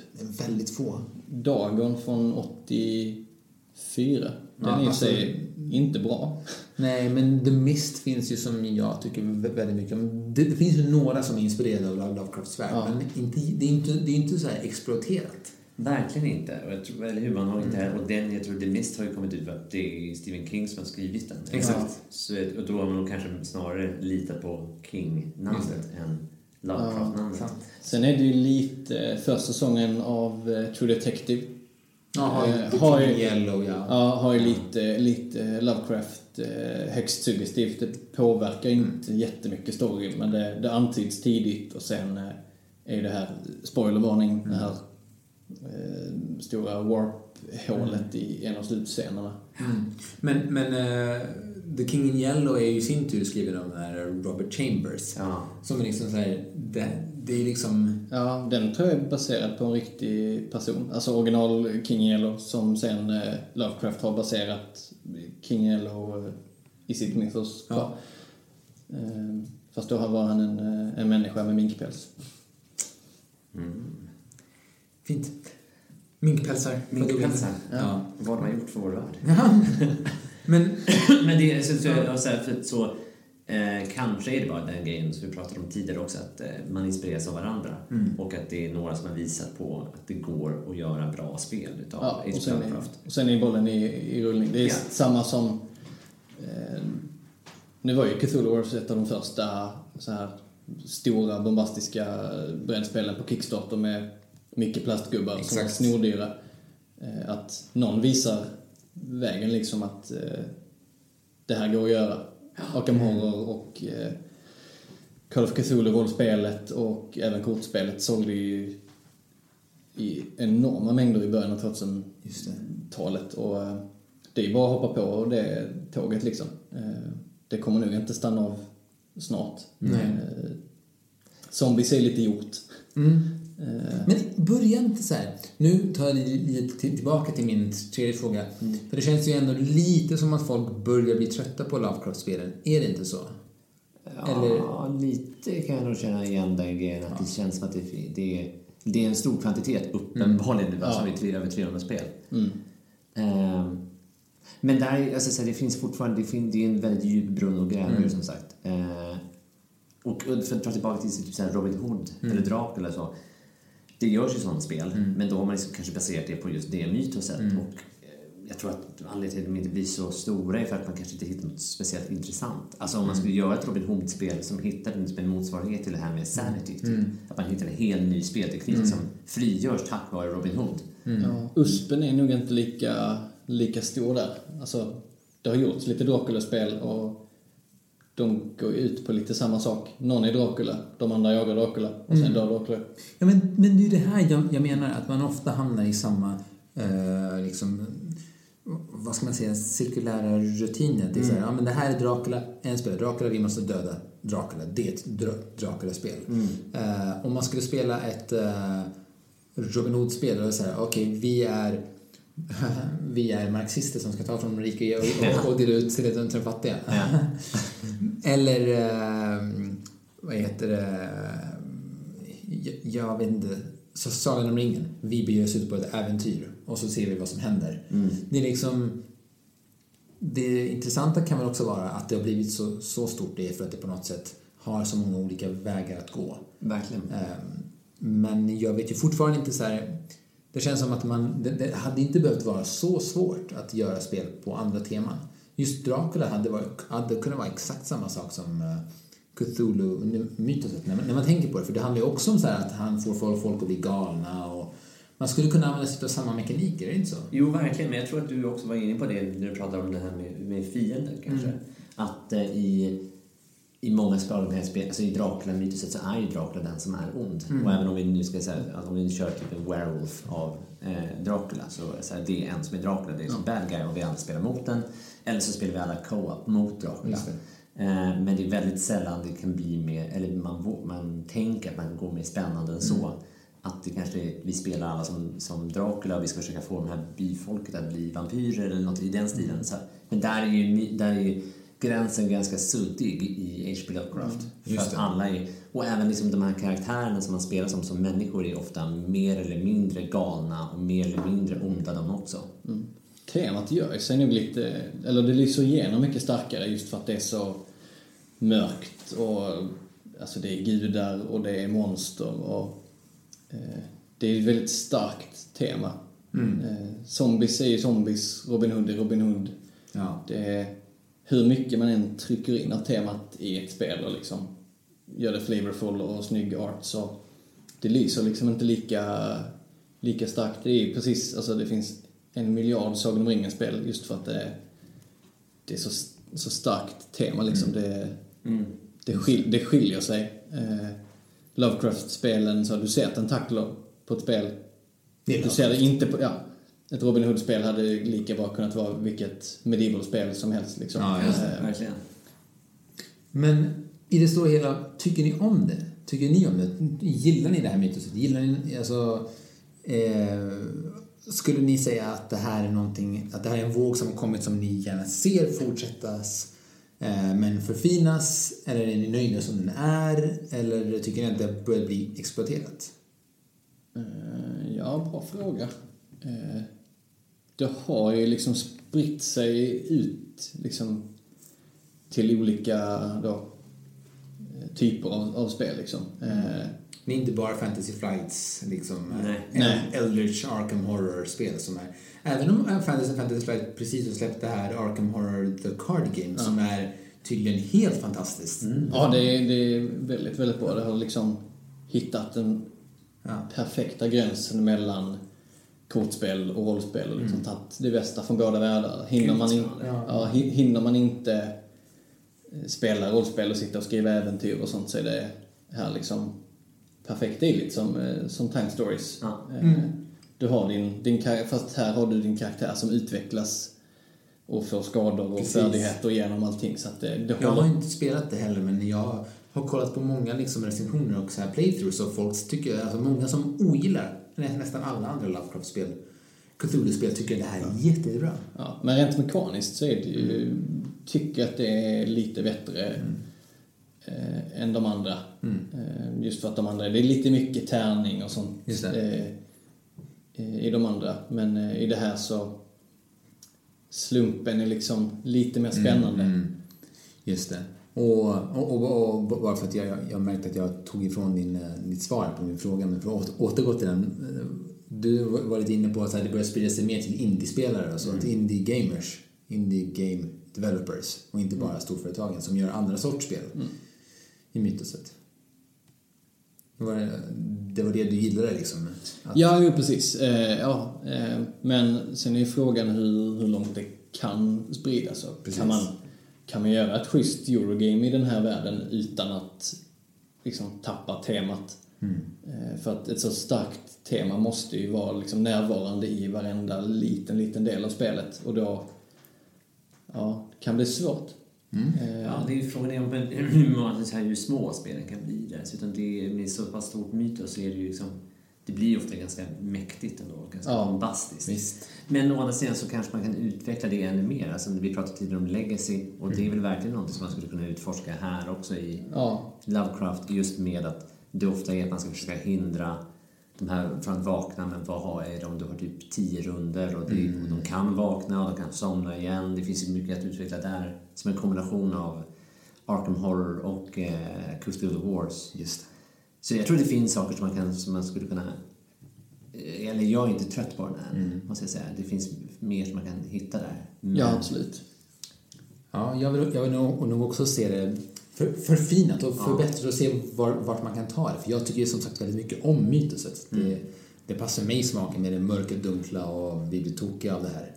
A: Väldigt få.
B: Dagon från 84. Den
A: Ja,
B: är i
A: alltså-
B: sig inte bra.
A: Nej, men The Mist finns ju som jag tycker vä- väldigt mycket om. Det, det finns ju några som är inspirerade av Love- Lovecrafts värld,
B: Ja.
A: men inte, det är inte, det är inte så här exploaterat.
C: Verkligen inte. Och jag tror, eller hur, man har inte, och den, jag tror The Mist har ju kommit ut för att det är Stephen King som har skrivit den.
A: Exakt.
C: Så, och då har man nog kanske snarare litat på King-namnet än Lovecraft-namnet.
A: Sant.
B: Sen är det ju lite, första säsongen av eh, True Detective
A: Ja, har,
B: Eh, har ju-
A: Yellow, ja.
B: Ja, har ju lite, lite Lovecraft eh, högst suggestivt. Det påverkar inte jättemycket storyn, men det, det antyds tidigt och sen eh, är det här, spoilervarning, det här eh, stora warp-hålet i en av slutscenerna.
A: Mm. Men, men eh, The King in Yellow är ju i sin tur skriven av den här Robert Chambers.
C: Ja.
A: Som är liksom så här, det, det är liksom...
B: Ja, den tror jag är baserad på en riktig person. Alltså original King Yellow som sen eh, Lovecraft har baserat King Yellow eh, i sitt mythos på.
A: Ja.
B: Fast då var han en, en människa med minkpäls.
A: Fint. Minkpälsar.
C: Minkpälsar.
A: Ja.
C: Vad de har gjort för vår värld.
A: ja. Men
C: Men det är så, så, så, här, så eh, kanske är det bara den grejen som vi pratade om tidigare också, att eh, man inspireras av varandra. Och att det är några som har visat på att det går att göra bra spel utav
B: Ja, och, sen är, och sen är bollen i, i rullning. Det är
C: Ja.
B: samma som... Eh, nu var ju Cthulhu Wars ett av de första så här stora bombastiska brädspelen på Kickstarter med mycket plastgubbar som var
A: Exakt.
B: snordyra. Eh, att någon visar vägen liksom att eh, det här går att göra. Arkham Horror och eh, Call of Cthulhu-rollspelet och även kortspelet sålde ju i enorma mängder i början av 2000-talet. Och det är bara att hoppa på det tåget liksom. Det kommer nog inte stanna av snart.
A: Nej.
B: Zombies är lite gjort.
A: Mm.
B: Eh,
A: Men börja inte så här. Nu tar jag tillbaka till min tredje fråga. För det känns ju ändå lite som att folk börjar bli trötta på Lovecraft-spelen. Är det inte så?
C: Ja, lite kan jag nog känna igen den grejen. Att det känns som att det, det, är, det är en stor kvantitet, uppenbarligen. Det var som i tre, över 300 spel.
B: mm.
C: Ehm, men där, alltså, så här, det finns fortfarande, det, fin, det är en väldigt djup brunn och gräva ur, som sagt. Ehm, och för att dra tillbaka till typ så här Robin Hood eller Dracula så. Det görs ju sådana spel, men då har man liksom kanske baserat det på just det mytoset. Och eh, jag tror att anledningen till att de inte blir så stora är för att man kanske inte hittar något speciellt intressant. Alltså om man skulle göra ett Robin Hood-spel som hittar en motsvarighet till det här med Sanity. Typ. Att man hittar en helt ny spelteknik som frigörs tack vare Robin Hood.
B: Ja, USPen är nog inte lika, lika stor där. Alltså, det har gjorts lite Dracula-spel och de går ju ut på lite samma sak. Någon är Dracula, de andra jagar Dracula och sen dör Dracula.
A: Ja, men, men det är det här jag, jag menar, att man ofta hamnar i samma, eh, liksom, vad ska man säga, cirkulära rutiner. Det är så här, ja men det här är Dracula, en spelare Dracula, vi måste döda Dracula. Det är ett Dra- Dracula-spel. Eh, om man skulle spela ett eh, Robin Hood-spel, då är det så här, okej, vi är vi är marxister som ska ta från de rika och, och, och dela ut till de fattiga. Eller, eh, vad heter det, jag, jag vet inte, så Sagan om ringen. Vi beger oss ut på ett äventyr och så ser vi vad som händer. Det är liksom, det intressanta kan väl också vara att det har blivit så, så stort det är för att det på något sätt har så många olika vägar att gå.
C: Verkligen.
A: Ehm, Men jag vet ju fortfarande inte så här... Det känns som att man... Det, det hade inte behövt vara så svårt att göra spel på andra teman. Just Dracula hade, varit, hade kunnat vara exakt samma sak som uh, Cthulhu-mytoset när, man- när man tänker på det. För det handlar ju också om så här att han får folk, folk att bli galna och... Man skulle kunna använda sig av samma mekaniker, är det inte så?
C: Jo, verkligen. Men jag tror att du också var inne på det när du pratade om det här med, med fiender kanske. Att eh, i, i många spel, alltså i Dracula-mytoset så är ju Dracula den som är ond.
A: Mm.
C: Och även om vi nu ska säga, alltså om vi kör typ en werewolf av eh, Dracula så är det, så här, det är en som är Dracula, det är som bad guy och vi alla spelar mot den. Eller så spelar vi alla co-op mot Dracula. Eh, men det är väldigt sällan det kan bli mer, eller man, man tänker att man kan gå mer spännande än så. Att det kanske är, vi spelar alla som, som Dracula och vi ska försöka få de här byfolket att bli vampyrer eller något i den stilen. Så, här. men där är ju, där är ju gränsen ganska suddig i H.P. Lovecraft. för att
A: det.
C: alla är, och även liksom de här karaktärerna som man spelar som, som människor är ofta mer eller mindre galna och mer eller mindre onda de också.
B: Temat gör sig nog lite, eller det lyser igenom mycket starkare just för att det är så mörkt och alltså det är gudar och det är monster och eh, det är ett väldigt starkt tema. Eh, zombies är ju zombies, Robin Hood är Robin Hood.
A: Ja.
B: Det är hur mycket man än trycker in av temat i ett spel och liksom gör det flavorful och snygg art så det lyser liksom inte lika, lika starkt. Det är precis, alltså det finns en miljard Sagan om ringen-spel just för att det är, det är så, så starkt tema liksom. Det, det, skil, det skiljer sig. Eh, Lovecraft-spelen, så du ser tentakler på ett spel. Du ser det inte på, ja. Ett Robin Hood-spel hade lika bra kunnat vara vilket medieval-spel som helst liksom.
A: Ja, just det.
B: Eh,
C: Verkligen.
A: Men i det stora hela, tycker ni om det? Tycker ni om det? Gillar ni det här mytoset? Gillar ni, alltså, eh, skulle ni säga att det här är någonting, att det här är en våg som har kommit som ni gärna ser fortsättas eh, men förfinas? Eller är ni nöjda som den är? Eller tycker ni att det börjar bli exploaterat?
B: Eh, Ja, bra fråga. Eh, Det har ju liksom spritt sig ut liksom till olika då, eh, typer av, av spel liksom. Eh,
A: Det är inte bara Fantasy Flights, liksom,
C: Nej.
A: eh,
B: Nej.
A: Eldritch Arkham Horror-spel som är... Även om Fantasy Fantasy Flight precis har släppt det här Arkham Horror The Card Game som är tydligen helt fantastiskt.
B: Ja, det är, det är väldigt, väldigt bra. Det har liksom hittat den
A: Ja.
B: perfekta gränsen mellan kortspel och rollspel och liksom tagit det bästa från båda världar. Hinner man, in,
A: Ja.
B: ja, hi- hinner man inte eh, spela rollspel och sitta och skriva äventyr och sånt så är det här liksom perfekt. Lite som, eh, som Time Stories.
C: Ja.
B: Eh, Du har din, din, fast här har du din karaktär som utvecklas och får skador och
A: Precis.
B: färdigheter genom allting. Så det, det
A: Jag har inte spelat det heller men jag har kollat på många liksom recensioner och så här playthroughs och folk tycker, alltså många som ogillar nästan alla andra Lovecraft-spel, Cthulhu-spel tycker det här är jättebra.
B: Ja, men rent mekaniskt så är det ju, tycker att det är lite bättre eh, än de andra. Eh, just för att de andra, det är lite mycket tärning och sånt
A: det.
B: eh, i de andra. Men eh, i det här så slumpen är liksom lite mer spännande.
A: Mm. Just det. Och, och, och, och bara för att jag, jag, märkte att jag tog ifrån din, eh, ditt svar på min fråga, men för att återgå till den. eh, Du var lite inne på att så det börjar sprida sig mer till indiespelare, alltså till indie gamers, indie game developers och inte bara storföretagen som gör andra sorts spel i mytoset. Det var, det var det du gillade liksom? Att,
B: Ja, jo, precis. Eh, ja, eh, men sen är ju frågan hur, hur långt det kan spridas. Och
A: Precis.
B: Kan man, kan man göra ett schysst Eurogame i den här världen utan att liksom, tappa temat? Eh, för att ett så starkt tema måste ju vara liksom, närvarande i varenda liten, liten del av spelet. Och då ja, det kan bli svårt. Eh,
C: Ja, det är ju frågan är om hur, hur små spelen kan bli. Dessutom det är, med så pass stort mytos så är det ju liksom det blir ofta ganska mäktigt ändå, ganska
B: Ja,
C: bombastiskt.
A: visst.
C: Men å andra sidan så kanske man kan utveckla det ännu mer. Alltså, vi pratade tidigare om legacy och det är väl verkligen något som man skulle kunna utforska här också i
B: ja,
C: Lovecraft just med att det ofta är att man ska försöka hindra de här från att vakna, men vad har det om du har typ tio runder och, det, och de kan vakna och de kan somna igen. Det finns ju mycket att utveckla där som en kombination av Arkham Horror och eh, Cthulhu Wars.
A: Just.
C: Så jag tror det finns saker som man, kan, som man skulle kunna... Eller jag är inte trött på den här, måste jag säga. Det finns mer som man kan hitta där. Men-
B: ja, absolut.
A: Ja, jag vill, jag vill nog, nog också se det för, förfinat och förbättrat och se var, vart man kan ta det. För jag tycker som sagt väldigt mycket om mytoset. Det, det passar mig i smaken med det mörka, dunkla och vi blir tokiga av det här.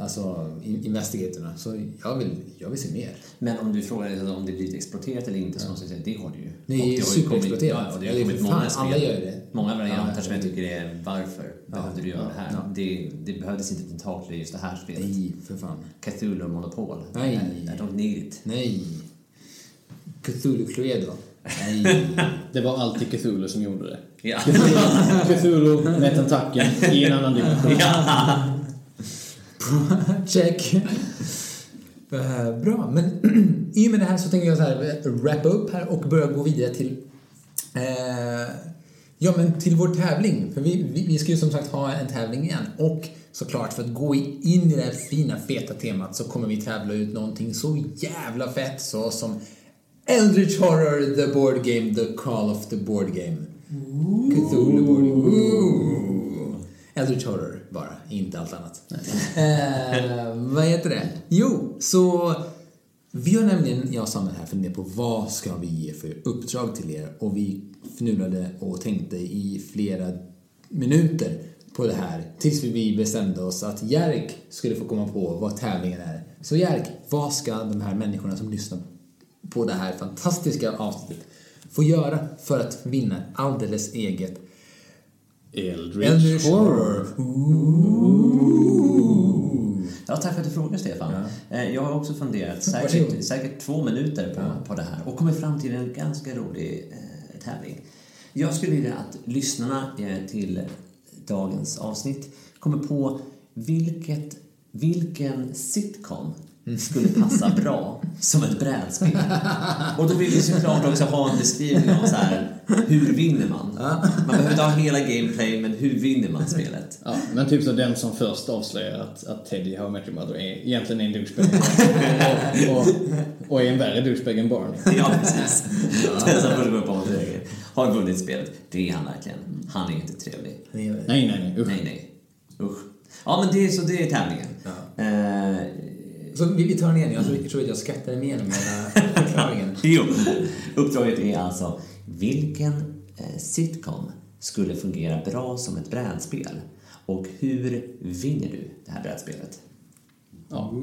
A: Alltså in- investigatorna. Så jag vill, jag vill se mer.
C: Men om du frågar om det blivit exploaterat eller inte, så måste jag säga det har det ju.
A: Det är
C: Och har ju
A: superexploaterat.
C: kommit- Ja, det
A: Ja,
C: har
A: är
C: kommit många
A: alla
C: spel.
A: gör det.
C: Många varianter
A: Ja,
C: som jag
A: ja.
C: tycker är varför behövde du göra det här? Det, det behövdes inte tentakler i just det här spelet.
A: Nej, för fan.
C: Cthulhu och Monopol.
A: Nej.
C: I, don't need it.
A: Nej. Cthulhu Cluedo. Nej.
B: Det var alltid Cthulhu som gjorde det.
C: Ja.
B: Cthulhu med tentakeln i en annan dimension.
A: Check. Bra, men i och med det här så tänker jag så här wrappa upp här och börja gå vidare till eh, Ja, men till vår tävling. För vi, vi, vi ska ju som sagt ha en tävling igen. Och såklart, för att gå in i det här fina, feta temat så kommer vi tävla ut någonting så jävla fett så som Eldritch Horror, the board game, the call of the board game. Cthulhu board Ooh. Eldritch Horror bara, inte allt annat. eh, vad heter det? Jo, så vi har nämligen, jag och Samuel här, funderat på vad ska vi ge för uppdrag till er och vi fnulade och tänkte i flera minuter på det här tills vi bestämde oss att Jerk skulle få komma på vad tävlingen är. Så Jerk, vad ska de här människorna som lyssnar på det här fantastiska avsnittet få göra för att vinna alldeles eget
B: Eldritch,
A: Eldritch
B: Horror.
C: Ja, tack för att du frågar Stefan. Eh, Jag har också funderat säkert, säkert två minuter på, på det här och kommit fram till en ganska rolig eh, tävling. Jag skulle vilja att lyssnarna eh, till dagens avsnitt kommer på vilket, vilken sitcom skulle passa bra som ett brädspel. Och då vill vi såklart också ha en beskrivning av så här, hur vinner man? Man behöver inte ha hela gameplay, men hur vinner man spelet?
B: Ja, men typ så den som först avslöjar att, att Teddy How I Met Your Mother är egentligen en douchebag. och, och, och är en värre douchebag än Barney.
C: Ja, precis. Den som först går på motiveringen har vunnit spelet. Det är han verkligen. Han är inte trevlig.
B: Nej, nej, nej. Usch.
C: Nej, nej. Usch. Ja, men det, är- så det är tävlingen. Eh,
A: Så vi, tar den igen. Jag tror, jag tror att jag skrattade med genom hela förklaringen.
C: jo, uppdraget är alltså vilken eh, sitcom skulle fungera bra som ett brädspel? Och hur vinner du det här brädspelet?
B: Ja.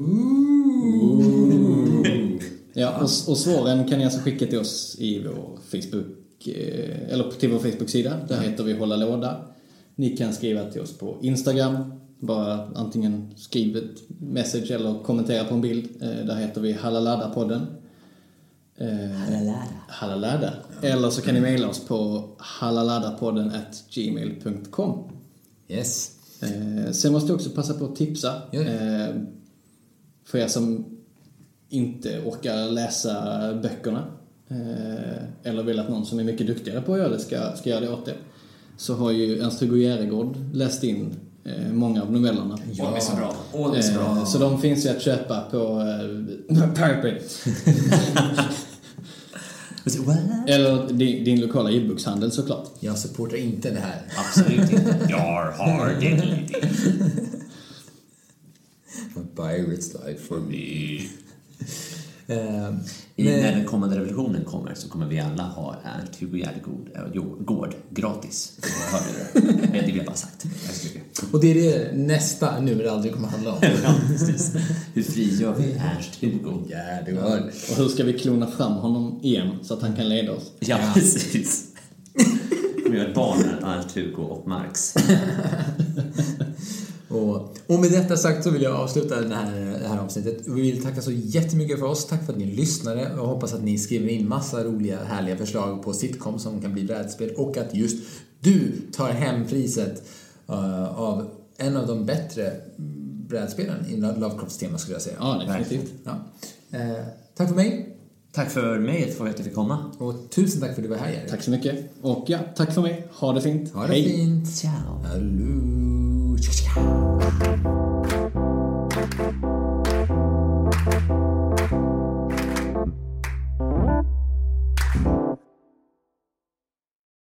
B: Ja, och, och svaren kan ni alltså skicka till oss i vår Facebook, eh, eller till vår Facebook-sida. Där heter vi Hålla Låda. Ni kan skriva till oss på Instagram. Bara antingen skriv ett message eller kommentera på en bild. Eh, Där heter vi Hallalada-podden. Eh,
C: Halalala.
B: Hallalada. Eller så kan ni mejla oss på hallaladapodden at gmail.com.
A: Yes.
B: Eh, sen måste jag också passa på att tipsa.
A: Ja.
B: Eh, för er som inte orkar läsa böckerna. Eh, eller vill att någon som är mycket duktigare på att göra det ska, ska göra det åt er. Så har ju Ernst-Hugo Järegård läst in eh, många av novellerna.
C: Åh, det är så bra. Åh, är så bra.
B: Eh, så de finns ju att köpa på eh, Pirate
C: What?
B: Eller din, din lokala e-bokshandel såklart.
A: Jag supportar inte det här.
C: Absolut inte. Jar har diddly
A: A pirate's life for me. Eh, men-
C: när den kommande revolutionen kommer så kommer vi alla ha Ernst-Hugo Järegård äh, jo, gård gratis. Hörde du det? Eh, Det vill jag bara sagt.
A: Och det är det nästa nu det aldrig kommer handla om.
C: Ja, precis. Hur frigör vi Ernst-Hugo?
A: Järegård.
B: Och hur ska vi klona fram honom igen så att han kan leda oss?
C: Ja, precis. Vi gör ett barn med Ernst-Hugo och Marx.
A: Och, och med detta sagt så vill jag avsluta det här, det här avsnittet. Vi vill tacka så jättemycket för oss. Tack för att ni lyssnade. Jag hoppas att ni skriver in massa roliga, härliga förslag på sitcom som kan bli brädspel och att just du tar hem priset uh, av en av de bättre brädspelen i Lovecrafts tema skulle jag säga.
B: Ja, definitivt.
A: Ja. Eh, tack för mig
C: Tack för mig, för att jag fick komma.
A: och tusen tack för att du var här Jerry.
B: Tack så mycket. Och ja, tack för mig. Ha det fint.
A: Ha det
B: Hej.
A: fint.
C: Ciao.
A: Hallå.